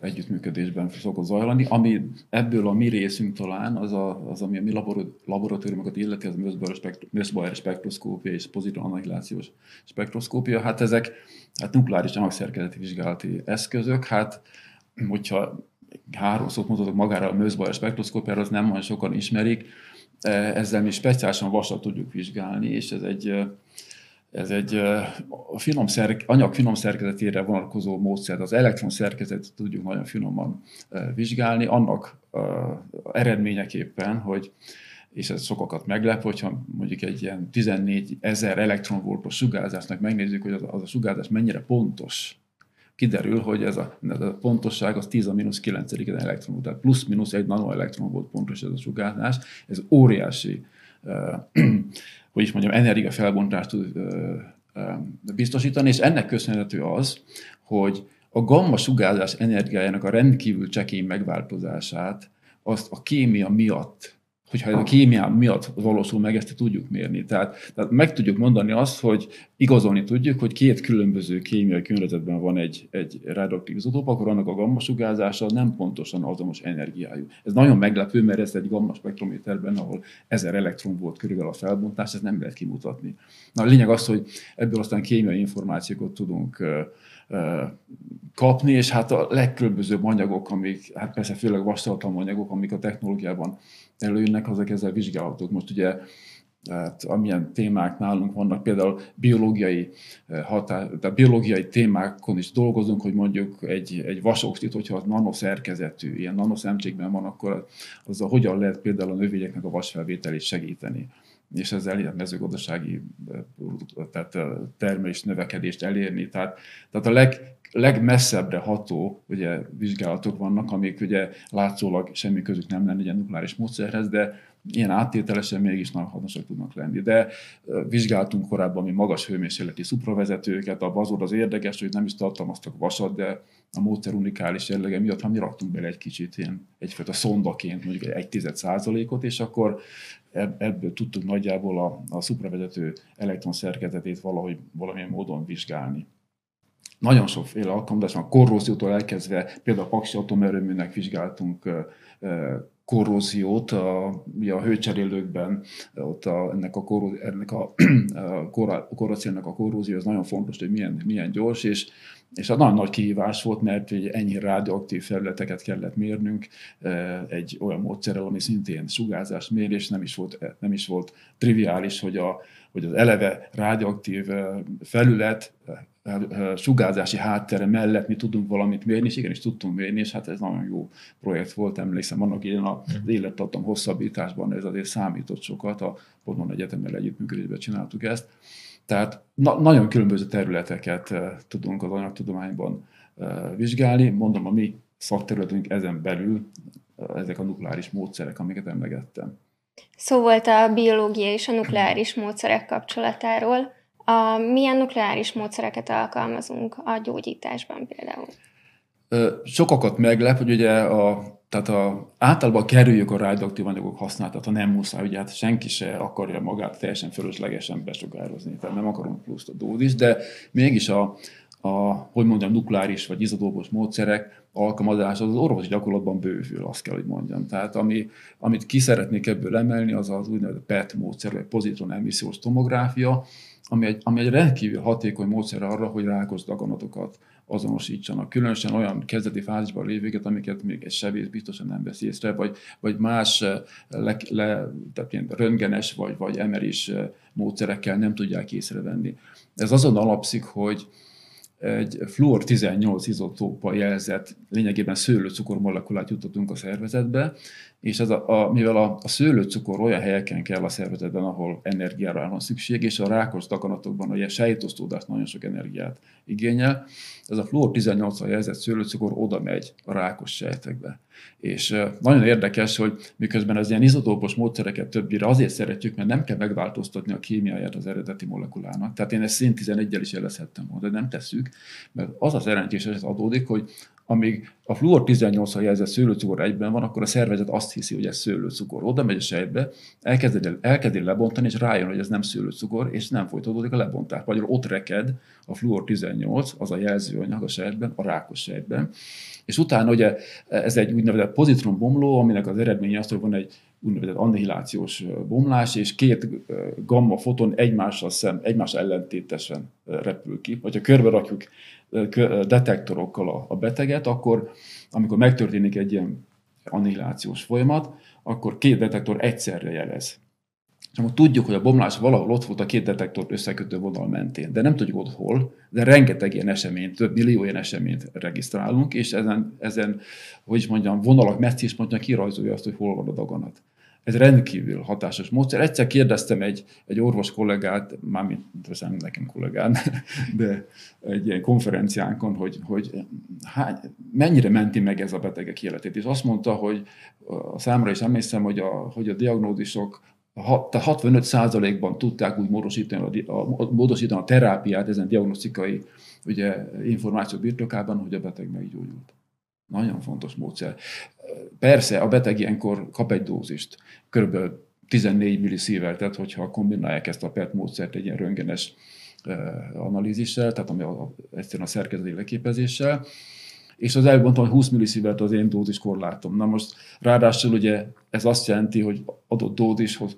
együttműködésben szokott zajlani. Ami ebből a mi részünk talán, az, a, az ami a mi laboratóriumokat illeti, az Mössbauer spektroszkópia és pozitív annihilációs spektroszkópia. Hát ezek hát nukleáris anyagszerkezeti vizsgálati eszközök. Hát, hogyha három szót mutatok magára a Mössbauer spektroszkópiára, az nem olyan sokan ismerik. Ezzel mi speciálisan vasat tudjuk vizsgálni, és ez egy ez egy a finom szerk, anyag finom szerkezetére vonatkozó módszer, az elektron szerkezetet tudjuk nagyon finoman vizsgálni, annak eredményeképpen, hogy és ez sokakat meglep, hogyha mondjuk egy ilyen 14 ezer elektronvoltos sugárzásnak megnézzük, hogy az, az a sugárzás mennyire pontos, kiderül, hogy ez a, ez a pontosság az 10 a mínusz 9 elektron, tehát plusz-minusz egy nanoelektron volt pontos ez a sugárzás. Ez óriási hogy is mondjam, energiafelbontást tud biztosítani, és ennek köszönhető az, hogy a gamma sugárzás energiájának a rendkívül csekély megváltozását azt a kémia miatt hogyha ez a kémia miatt valósul meg, ezt tudjuk mérni. Tehát, tehát meg tudjuk mondani azt, hogy igazolni tudjuk, hogy két különböző kémiai környezetben van egy, egy radioaktív izotóp, akkor annak a gamma sugárzása nem pontosan azonos energiájú. Ez nagyon meglepő, mert ez egy gamma spektrométerben, ahol ezer elektron volt körülbelül a felbontás, ez nem lehet kimutatni. Na, a lényeg az, hogy ebből aztán kémiai információkat tudunk kapni, és hát a legkülönbözőbb anyagok, amik, hát persze főleg vastatalmú anyagok, amik a technológiában előjönnek, azok ezzel vizsgálatok. Most ugye tehát amilyen témák nálunk vannak, például biológiai, határ, tehát biológiai témákon is dolgozunk, hogy mondjuk egy, egy vasoxid, hogyha az nanoszerkezetű, ilyen nanoszemcsékben van, akkor azzal hogyan lehet például a növényeknek a vasfelvételét segíteni és ezzel ilyen mezőgazdasági tehát termelés növekedést elérni. Tehát, tehát a leg, legmesszebbre ható ugye, vizsgálatok vannak, amik ugye látszólag semmi közük nem lenne egy nukleáris módszerhez, de ilyen áttételesen mégis nagyon hasznosak tudnak lenni. De vizsgáltunk korábban mi magas hőmérsékleti szupravezetőket, a bazod az érdekes, hogy nem is tartalmaztak vasat, de a módszer unikális jellege miatt, ha mi raktunk bele egy kicsit ilyen egyfajta szondaként, mondjuk egy tized százalékot, és akkor ebből tudtuk nagyjából a, a szupravezető elektron szerkezetét valahogy valamilyen módon vizsgálni. Nagyon sokféle alkalmazás van, korróziótól elkezdve, például a Paksi atomerőműnek vizsgáltunk korróziót a, a hőcserélőkben, ott a, ennek a, korró, ennek a, a korróziónak a korrózió, az nagyon fontos, hogy milyen, milyen gyors, és, és a nagyon nagy kihívás volt, mert hogy ennyi radioaktív felületeket kellett mérnünk egy olyan módszerrel, ami szintén sugárzás mérés, nem is volt, nem is volt triviális, hogy, a, hogy az eleve radioaktív felület sugárzási háttere mellett mi tudunk valamit mérni, és igenis tudtunk mérni, és hát ez nagyon jó projekt volt, emlékszem, annak ilyen az mhm. élettartam hosszabbításban ez azért számított sokat, a Podman Egyetemmel együttműködésben csináltuk ezt. Tehát na, nagyon különböző területeket tudunk az anyagtudományban vizsgálni. Mondom, a mi szakterületünk ezen belül ezek a nukleáris módszerek, amiket emlegettem. Szó volt a biológia és a nukleáris módszerek kapcsolatáról. A, milyen nukleáris módszereket alkalmazunk a gyógyításban például? Sokakat meglep, hogy ugye a, tehát a, általában kerüljük a radioaktív anyagok használatát, ha nem muszáj, ugye hát senki se akarja magát teljesen fölöslegesen besugározni, tehát nem akarunk pluszt a dózis, de mégis a, a, hogy mondjam, nukleáris vagy izodópos módszerek alkalmazása az orvosi gyakorlatban bővül, azt kell, hogy mondjam. Tehát ami, amit ki szeretnék ebből emelni, az az úgynevezett PET módszer, vagy pozitron emissziós tomográfia, ami egy, ami egy rendkívül hatékony módszer arra, hogy rákos daganatokat azonosítsanak. Különösen olyan kezdeti fázisban lévőket, amiket még egy sebész biztosan nem vesz észre, vagy, vagy más eh, le, le, tehát ilyen röntgenes vagy, vagy emeris eh, módszerekkel nem tudják észrevenni. Ez azon alapszik, hogy egy fluor 18 izotópa jelzett, lényegében szőlőcukor molekulát jutottunk a szervezetbe, és ez a, a, mivel a, a szőlőcukor olyan helyeken kell a szervezetben, ahol energiára van szükség, és a rákos daganatokban a sejtosztódás nagyon sok energiát igényel, ez a fluor 18 jelzett szőlőcukor oda megy a rákos sejtekbe. És nagyon érdekes, hogy miközben az ilyen izotópos módszereket többire azért szeretjük, mert nem kell megváltoztatni a kémiáját az eredeti molekulának. Tehát én ezt szint 11-el is jelezhettem volna, de nem tesszük, mert az az eredményes adódik, hogy amíg a fluor 18 jelzett szőlőcukor egyben van, akkor a szervezet azt hiszi, hogy ez szőlőcukor. Oda megy a sejtbe, elkezdi, elkezdi lebontani, és rájön, hogy ez nem szőlőcukor, és nem folytatódik a lebontás. Vagy ott reked a fluor 18, az a jelzőanyag a sejtben, a rákos sejtben. És utána ugye ez egy úgynevezett pozitron bomló, aminek az eredménye az, hogy van egy úgynevezett annihilációs bomlás, és két gamma foton egymással szem, egymás ellentétesen repül ki. Ha körbe rakjuk detektorokkal a beteget, akkor amikor megtörténik egy ilyen annihilációs folyamat, akkor két detektor egyszerre jelez. És akkor tudjuk, hogy a bomlás valahol ott volt a két detektor összekötő vonal mentén, de nem tudjuk ott hol, de rengeteg ilyen eseményt, több millió ilyen eseményt regisztrálunk, és ezen, ezen hogy is mondjam, vonalak mondja, kirajzolja azt, hogy hol van a daganat. Ez rendkívül hatásos módszer. Egyszer kérdeztem egy, egy orvos kollégát, mármint nem nekem kollégán, de egy ilyen konferenciánkon, hogy, hogy hány, mennyire menti meg ez a betegek életét. És azt mondta, hogy a számra is emlékszem, hogy a, hogy a diagnózisok tehát 65%-ban tudták úgy módosítani a, a, módosítani a terápiát ezen diagnosztikai ugye, információ birtokában, hogy a beteg meggyógyult. Nagyon fontos módszer. Persze, a beteg ilyenkor kap egy dózist, körülbelül 14 millisievertet, hogyha kombinálják ezt a PET módszert egy ilyen röntgenes analízissel, tehát ami a, egyszerűen a szerkezeti leképezéssel, és az előbb mondtam, hogy 20 millisievert az én dózis korlátom. Na most ráadásul ugye ez azt jelenti, hogy adott dózishoz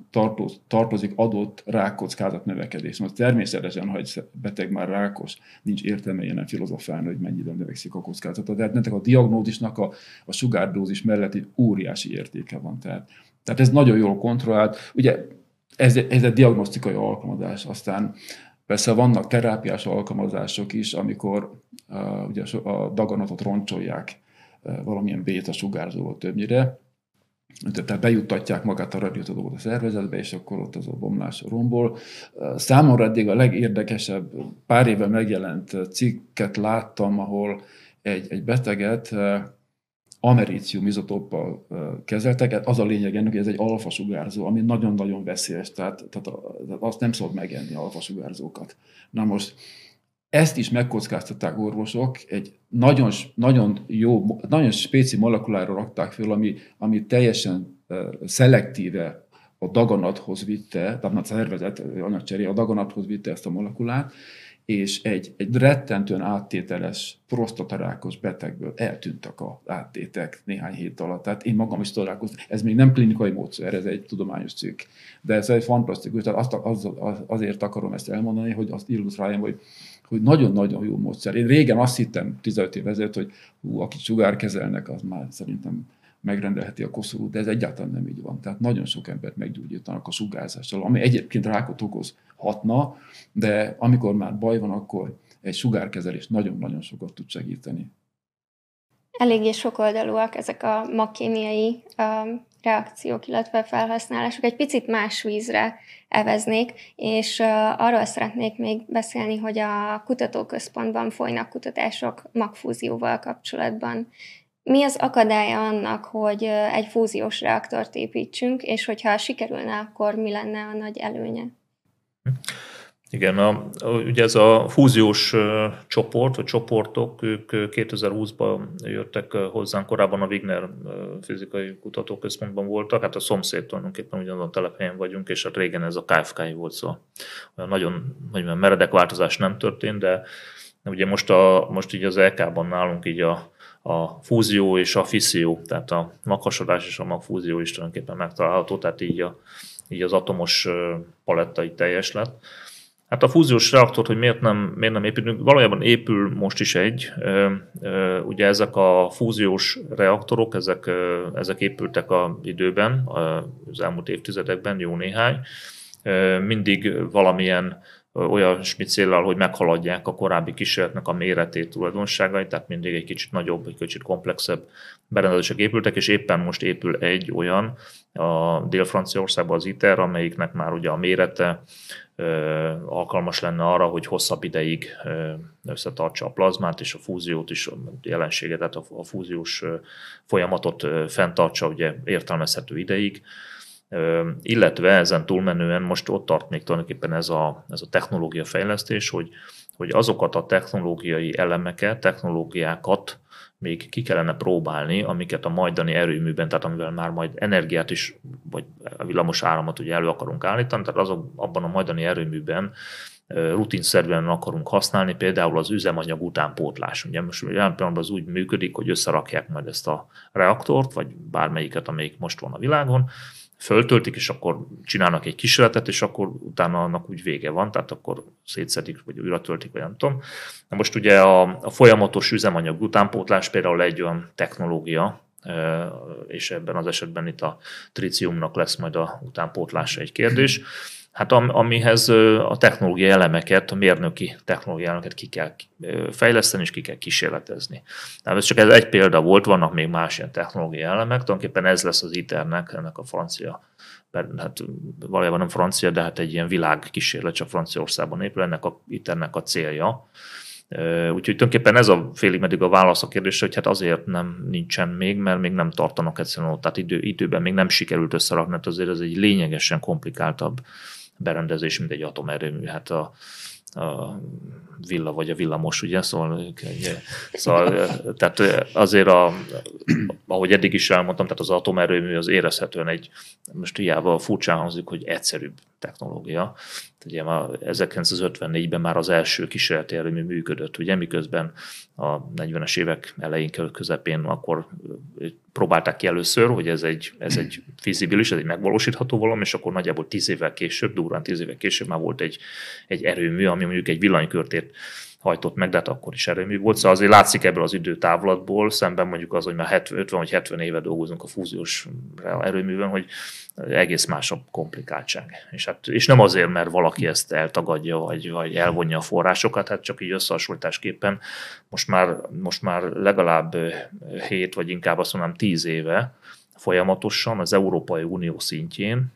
tartozik adott rákkockázat növekedés. Most természetesen, ha egy beteg már rákos, nincs értelme ilyen filozofálni, hogy mennyivel növekszik a kockázata. Tehát nektek a diagnózisnak a, a sugárdózis melletti óriási értéke van. Tehát, tehát ez nagyon jól kontrollált. Ugye ez, ez egy diagnosztikai alkalmazás. Aztán Persze vannak terápiás alkalmazások is, amikor uh, ugye a daganatot roncsolják uh, valamilyen béta sugárzóval többnyire, tehát bejuttatják magát a radiotodót a szervezetbe, és akkor ott az a bomlás rombol. Számomra eddig a legérdekesebb pár éve megjelent cikket láttam, ahol egy, egy beteget americium izotóppal kezeltek. Az a lényeg ennek, hogy ez egy alfa sugárzó, ami nagyon-nagyon veszélyes, tehát, tehát azt nem szabad megenni alfa sugárzókat. Na most ezt is megkockáztatták orvosok, egy nagyon, nagyon jó, nagyon spéci molekulára rakták föl, ami, ami teljesen szelektíve a daganathoz vitte, tehát a szervezet anyagcseré a daganathoz vitte ezt a molekulát, és egy, egy rettentően áttételes prostatarákos betegből eltűntek a áttétek néhány hét alatt. Tehát én magam is találkoztam. Ez még nem klinikai módszer, ez egy tudományos cikk. De ez egy fantasztikus. Tehát azt, az, az, azért akarom ezt elmondani, hogy azt illusztráljam, hogy hogy nagyon-nagyon jó módszer. Én régen azt hittem 15 év ezelőtt, hogy hú, akit sugárkezelnek, az már szerintem megrendelheti a koszorút, de ez egyáltalán nem így van. Tehát nagyon sok embert meggyógyítanak a sugárzással, ami egyébként rákot okozhatna, de amikor már baj van, akkor egy sugárkezelés nagyon-nagyon sokat tud segíteni. Eléggé sokoldalúak ezek a makémiai um, reakciók, illetve felhasználások. Egy picit más vízre eveznék, és uh, arról szeretnék még beszélni, hogy a kutatóközpontban folynak kutatások magfúzióval kapcsolatban. Mi az akadálya annak, hogy egy fúziós reaktort építsünk, és hogyha sikerülne, akkor mi lenne a nagy előnye? Igen, a, ugye ez a fúziós csoport, vagy csoportok, ők 2020-ban jöttek hozzánk, korábban a Wigner fizikai kutatóközpontban voltak, hát a szomszéd tulajdonképpen ugyanazon telephelyen vagyunk, és hát régen ez a KFK volt, szóval nagyon, nagyon meredek változás nem történt, de ugye most, a, most így az LK-ban nálunk így a, a fúzió és a fisszió, tehát a maghasadás és a magfúzió is tulajdonképpen megtalálható, tehát így, a, így az atomos paletta így teljes lett. Hát a fúziós reaktort, hogy miért nem, miért nem építünk, valójában épül most is egy. Ugye ezek a fúziós reaktorok, ezek, ezek épültek a időben, az elmúlt évtizedekben, jó néhány. Mindig valamilyen olyasmi célral, hogy meghaladják a korábbi kísérletnek a méretét, tulajdonságait, tehát mindig egy kicsit nagyobb, egy kicsit komplexebb berendezések épültek, és éppen most épül egy olyan a Dél-Franciaországban az ITER, amelyiknek már ugye a mérete alkalmas lenne arra, hogy hosszabb ideig összetartsa a plazmát és a fúziót is, a jelenséget, tehát a fúziós folyamatot fenntartsa ugye értelmezhető ideig illetve ezen túlmenően most ott tart még tulajdonképpen ez a, ez a technológia fejlesztés, hogy, hogy azokat a technológiai elemeket, technológiákat még ki kellene próbálni, amiket a majdani erőműben, tehát amivel már majd energiát is, vagy villamos áramot ugye elő akarunk állítani, tehát azok, abban a majdani erőműben rutinszerűen akarunk használni, például az üzemanyag utánpótlás. Ugye most jelen pillanatban az úgy működik, hogy összerakják majd ezt a reaktort, vagy bármelyiket, amelyik most van a világon, föltöltik, és akkor csinálnak egy kísérletet, és akkor utána annak úgy vége van, tehát akkor szétszedik, vagy újra töltik, vagy nem tudom. Na most ugye a, a folyamatos üzemanyag utánpótlás például egy olyan technológia, és ebben az esetben itt a triciumnak lesz majd a utánpótlása egy kérdés. Hát amihez a technológiai elemeket, a mérnöki technológiai elemeket ki kell fejleszteni, és ki kell kísérletezni. Tehát ez csak ez egy példa volt, vannak még más ilyen technológiai elemek, tulajdonképpen ez lesz az ITER-nek, ennek a francia, hát valójában nem francia, de hát egy ilyen világkísérlet, csak Franciaországban épül, ennek a ITER-nek a célja. Úgyhogy tulajdonképpen ez a félig meddig a válasz a kérdésre, hogy hát azért nem nincsen még, mert még nem tartanak egyszerűen ott, tehát idő, időben még nem sikerült összerakni, mert azért ez egy lényegesen komplikáltabb berendezés, mint egy atomerőmű. Hát a, a villa vagy a villamos, ugye? Szóval, szóval tehát azért, a, ahogy eddig is elmondtam, tehát az atomerőmű az érezhetően egy, most hiába furcsán hangzik, hogy egyszerűbb technológia. Ugye már 1954-ben már az első kísérleti erőmű működött, ugye, miközben a 40-es évek elején közepén akkor próbálták ki először, hogy ez egy, ez egy fizibilis, ez egy megvalósítható valami, és akkor nagyjából 10 évvel később, durván 10 évvel később már volt egy, egy erőmű, ami mondjuk egy villanykörtét hajtott meg, de hát akkor is erőmű volt. Szóval azért látszik ebből az időtávlatból, szemben mondjuk az, hogy már 70, 50 vagy 70 éve dolgozunk a fúziós erőműben, hogy egész más a komplikáltság. És, hát, és nem azért, mert valaki ezt eltagadja, vagy, vagy elvonja a forrásokat, hát csak így összehasonlításképpen most már, most már legalább 7, vagy inkább azt mondanám 10 éve folyamatosan az Európai Unió szintjén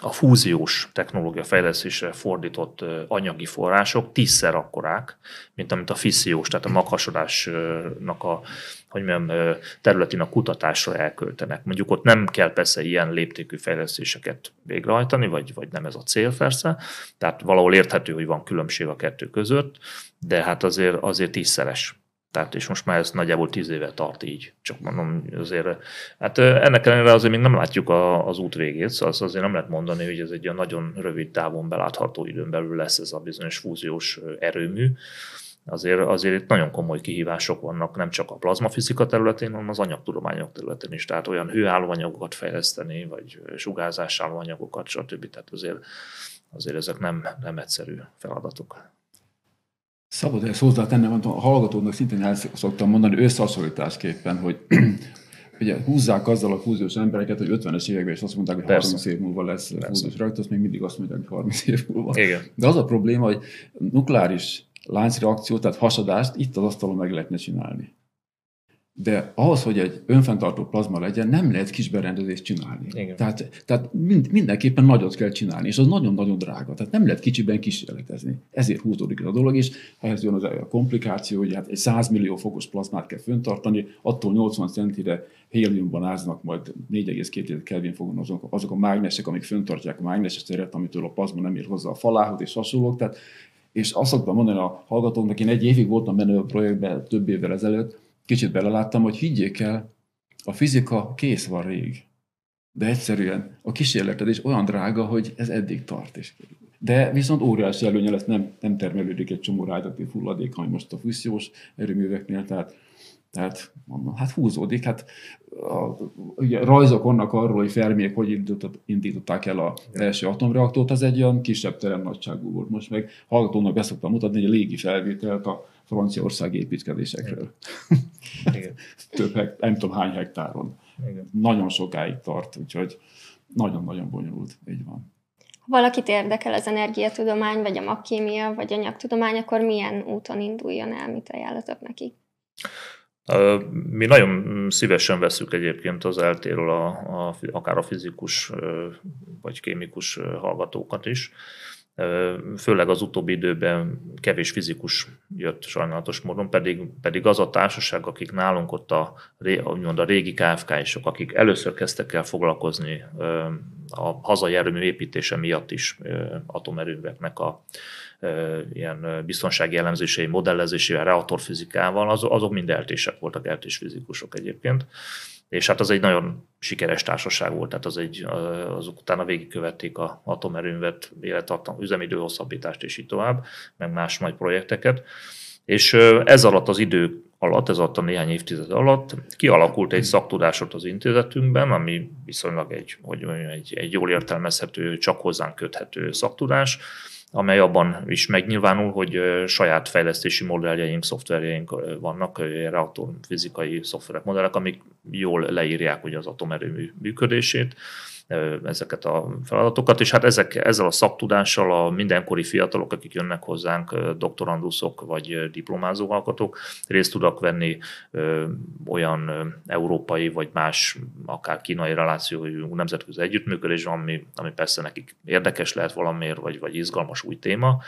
a fúziós technológia fejlesztésre fordított anyagi források tízszer akkorák, mint amit a fissziós, tehát a maghasonásnak a hogy mondjam, területén a kutatásra elköltenek. Mondjuk ott nem kell persze ilyen léptékű fejlesztéseket végrehajtani, vagy, vagy nem ez a cél persze, tehát valahol érthető, hogy van különbség a kettő között, de hát azért, azért tízszeres tehát és most már ez nagyjából tíz éve tart így. Csak mondom, azért, hát ennek ellenére azért még nem látjuk a, az út végét, szóval azért nem lehet mondani, hogy ez egy olyan nagyon rövid távon belátható időn belül lesz ez a bizonyos fúziós erőmű. Azért, azért itt nagyon komoly kihívások vannak, nem csak a plazmafizika területén, hanem az anyagtudományok területén is. Tehát olyan hőállóanyagokat fejleszteni, vagy sugárzásállóanyagokat, stb. Tehát azért, azért ezek nem, nem egyszerű feladatok. Szabad ezt hozzátennem, a hallgatónak szintén el szoktam mondani összehasonlításképpen, hogy ugye húzzák azzal a fúziós embereket, hogy 50-es években is azt mondták, hogy Persze. 30 év múlva lesz Persze. fúziós reaktor, azt még mindig azt mondják, hogy 30 év múlva. Igen. De az a probléma, hogy nukleáris láncreakciót, tehát hasadást itt az asztalon meg lehetne csinálni. De ahhoz, hogy egy önfenntartó plazma legyen, nem lehet kis berendezést csinálni. Igen. Tehát, tehát mind, mindenképpen nagyot kell csinálni, és az nagyon-nagyon drága. Tehát nem lehet kicsiben kísérletezni. Ezért húzódik ez a dolog, és ehhez jön az a komplikáció, hogy hát egy 100 millió fokos plazmát kell föntartani, attól 80 centire héliumban áznak, majd 4,2 Kelvin fogon azok, azok a mágnesek, amik föntartják a mágneses teret, amitől a plazma nem ér hozzá a falához, és hasonlók. Tehát, és azt szoktam mondani a hallgatóknak, én egy évig voltam benne a projektben több évvel ezelőtt, kicsit beleláttam, hogy higgyék el, a fizika kész van rég. De egyszerűen a kísérletedés olyan drága, hogy ez eddig tart. És de viszont óriási előnye lesz, nem, nem termelődik egy csomó rádióaktív hulladék, ami most a fűsziós erőműveknél, tehát, tehát mondom, hát húzódik. Hát a, ugye, rajzok vannak arról, hogy Fermiek hogy indították el az első atomreaktort, az egy olyan kisebb terem nagyságú volt. Most meg hallgatónak beszoktam mutatni egy légi felvételt a Franciaország építkezésekről. Igen. Több hekt, nem tudom hány hektáron. Igen. Nagyon sokáig tart, úgyhogy nagyon-nagyon bonyolult, így van. Ha valakit érdekel az energiatudomány, vagy a magkémia, vagy anyagtudomány, akkor milyen úton induljon el, mit ajánlatok neki? Mi nagyon szívesen veszük egyébként az eltéről a, a, akár a fizikus vagy kémikus hallgatókat is. Főleg az utóbbi időben kevés fizikus jött sajnálatos módon, pedig, pedig az a társaság, akik nálunk ott a, a régi KFK-isok, akik először kezdtek el foglalkozni a hazai erőmű építése miatt is atomerőműveknek a ilyen biztonsági elemzései, modellezésével, reaktorfizikával, azok mind eltések voltak, eltés fizikusok egyébként és hát az egy nagyon sikeres társaság volt, tehát az egy, azok utána végigkövették a atomerőművet, élettartam, üzemidő hosszabbítást és így tovább, meg más nagy projekteket. És ez alatt az idő alatt, ez alatt a néhány évtized alatt kialakult egy szaktudásot az intézetünkben, ami viszonylag egy, hogy mondjam, egy, egy jól értelmezhető, csak hozzánk köthető szaktudás, amely abban is megnyilvánul, hogy saját fejlesztési modelljeink, szoftverjeink vannak, reaktor fizikai szoftverek, modellek, amik jól leírják ugye az atomerőmű működését, ezeket a feladatokat, és hát ezek, ezzel a szaktudással a mindenkori fiatalok, akik jönnek hozzánk, doktoranduszok vagy diplomázó alkotók, részt tudnak venni olyan európai vagy más, akár kínai relációjú nemzetközi együttműködésben, ami, ami persze nekik érdekes lehet valamiért, vagy, vagy izgalmas új téma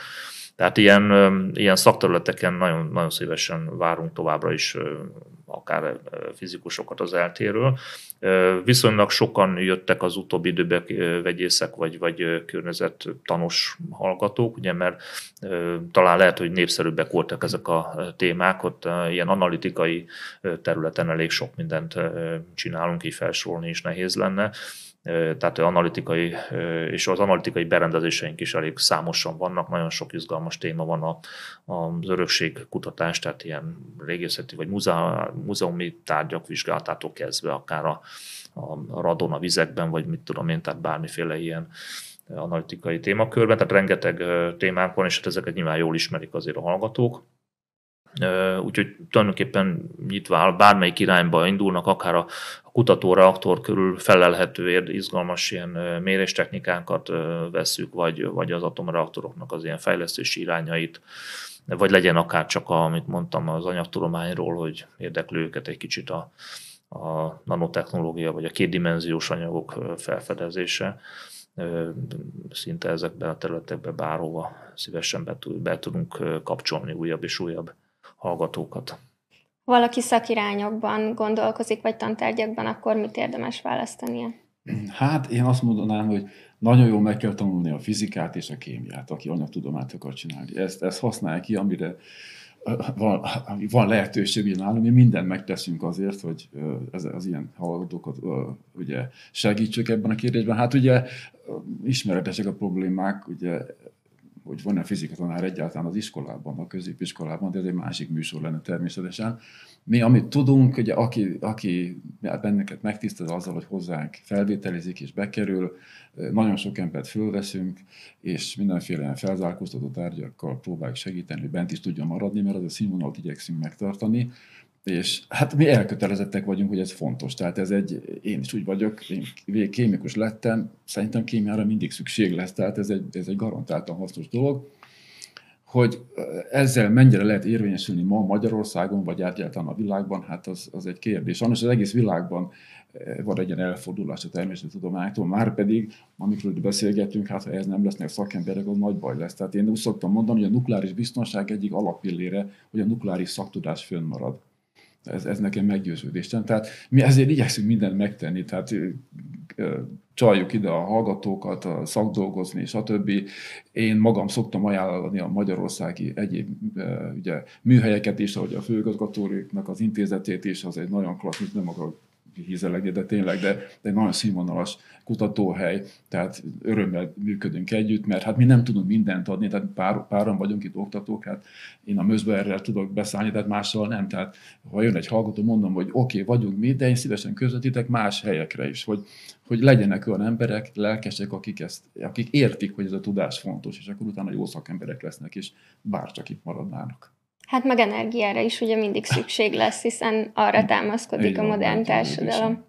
Tehát ilyen, ilyen szakterületeken nagyon, nagyon szívesen várunk továbbra is akár fizikusokat az eltéről. Viszonylag sokan jöttek az utóbbi időben vegyészek vagy, vagy környezettanos hallgatók, ugye, mert talán lehet, hogy népszerűbbek voltak ezek a témák, ott ilyen analitikai területen elég sok mindent csinálunk, így felsorolni is nehéz lenne tehát analitikai, és az analitikai berendezéseink is elég számosan vannak, nagyon sok izgalmas téma van a, az örökség kutatás, tehát ilyen régészeti vagy múzeumi tárgyak vizsgálatától kezdve, akár a, a radon a vizekben, vagy mit tudom én, tehát bármiféle ilyen analitikai témakörben, tehát rengeteg témánk van, és hát ezeket nyilván jól ismerik azért a hallgatók. Úgyhogy tulajdonképpen nyitva bármelyik irányba indulnak, akár a kutatóreaktor körül felelhető izgalmas ilyen méréstechnikánkat veszük, vagy, vagy az atomreaktoroknak az ilyen fejlesztési irányait, vagy legyen akár csak, a, amit mondtam az anyagtudományról, hogy érdeklő őket egy kicsit a, a nanotechnológia, vagy a kétdimenziós anyagok felfedezése. Szinte ezekben a területekben bárhova szívesen be, be tudunk kapcsolni újabb és újabb hallgatókat. Valaki szakirányokban gondolkozik, vagy tantárgyakban, akkor mit érdemes választania? Hát én azt mondanám, hogy nagyon jól meg kell tanulni a fizikát és a kémiát, aki anyagtudományt akar csinálni. Ezt, ezt használja ki, amire van, van lehetőség nálunk, mi mindent megteszünk azért, hogy ez, az ilyen hallgatókat ugye segítsük ebben a kérdésben. Hát ugye ismeretesek a problémák, ugye hogy van-e fizikatanár egyáltalán az iskolában, a középiskolában, de ez egy másik műsor lenne természetesen. Mi, amit tudunk, ugye aki, aki benneket megtisztel azzal, hogy hozzánk felvételizik és bekerül, nagyon sok embert fölveszünk, és mindenféle felzárkóztató tárgyakkal próbáljuk segíteni, hogy bent is tudjon maradni, mert az a színvonalat igyekszünk megtartani. És hát mi elkötelezettek vagyunk, hogy ez fontos. Tehát ez egy, én is úgy vagyok, én kémikus lettem, szerintem kémiára mindig szükség lesz, tehát ez egy, ez egy garantáltan hasznos dolog. Hogy ezzel mennyire lehet érvényesülni ma Magyarországon, vagy egyáltalán a világban, hát az, az egy kérdés. Sajnos az egész világban van egy ilyen elfordulás a természettudománytól, már pedig, amikor beszélgetünk, hát ha ez nem lesznek szakemberek, az nagy baj lesz. Tehát én úgy szoktam mondani, hogy a nukleáris biztonság egyik alapillére, hogy a nukleáris szaktudás fönnmarad. Ez, ez nekem meggyőződésem. Tehát mi ezért igyekszünk mindent megtenni, tehát csaljuk ide a hallgatókat, a szakdolgozni, stb. Én magam szoktam ajánlani a magyarországi egyéb ugye, műhelyeket is, ahogy a főigazgatóknak az intézetét is, az egy nagyon klasszikus, nem akarok hízelegni, de tényleg, de, de egy nagyon színvonalas kutatóhely, tehát örömmel működünk együtt, mert hát mi nem tudunk mindent adni, tehát pár, páran vagyunk itt oktatók, hát én a Mözberrel tudok beszállni, tehát mással nem. Tehát ha jön egy hallgató, mondom, hogy oké, okay, vagyunk mi, de én szívesen közvetítek más helyekre is, hogy, hogy legyenek olyan emberek, lelkesek, akik, ezt, akik értik, hogy ez a tudás fontos, és akkor utána jó szakemberek lesznek, és bárcsak itt maradnának. Hát meg energiára is ugye mindig szükség lesz, hiszen arra támaszkodik a modern társadalom.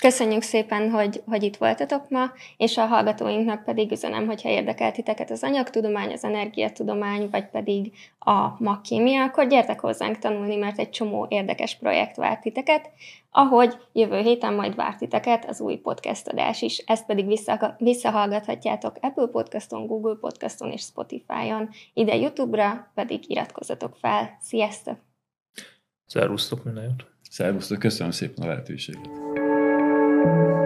Köszönjük szépen, hogy, hogy itt voltatok ma, és a hallgatóinknak pedig üzenem, hogyha érdekel titeket az anyagtudomány, az energiatudomány, vagy pedig a magkémia, akkor gyertek hozzánk tanulni, mert egy csomó érdekes projekt vár titeket, ahogy jövő héten majd vár titeket az új podcast adás is. Ezt pedig vissza, visszahallgathatjátok Apple Podcaston, Google Podcaston és Spotify-on. Ide YouTube-ra pedig iratkozzatok fel. Sziasztok! Szervusztok, minden jót! Szervusztok, köszönöm szépen a lehetőséget! Thank you.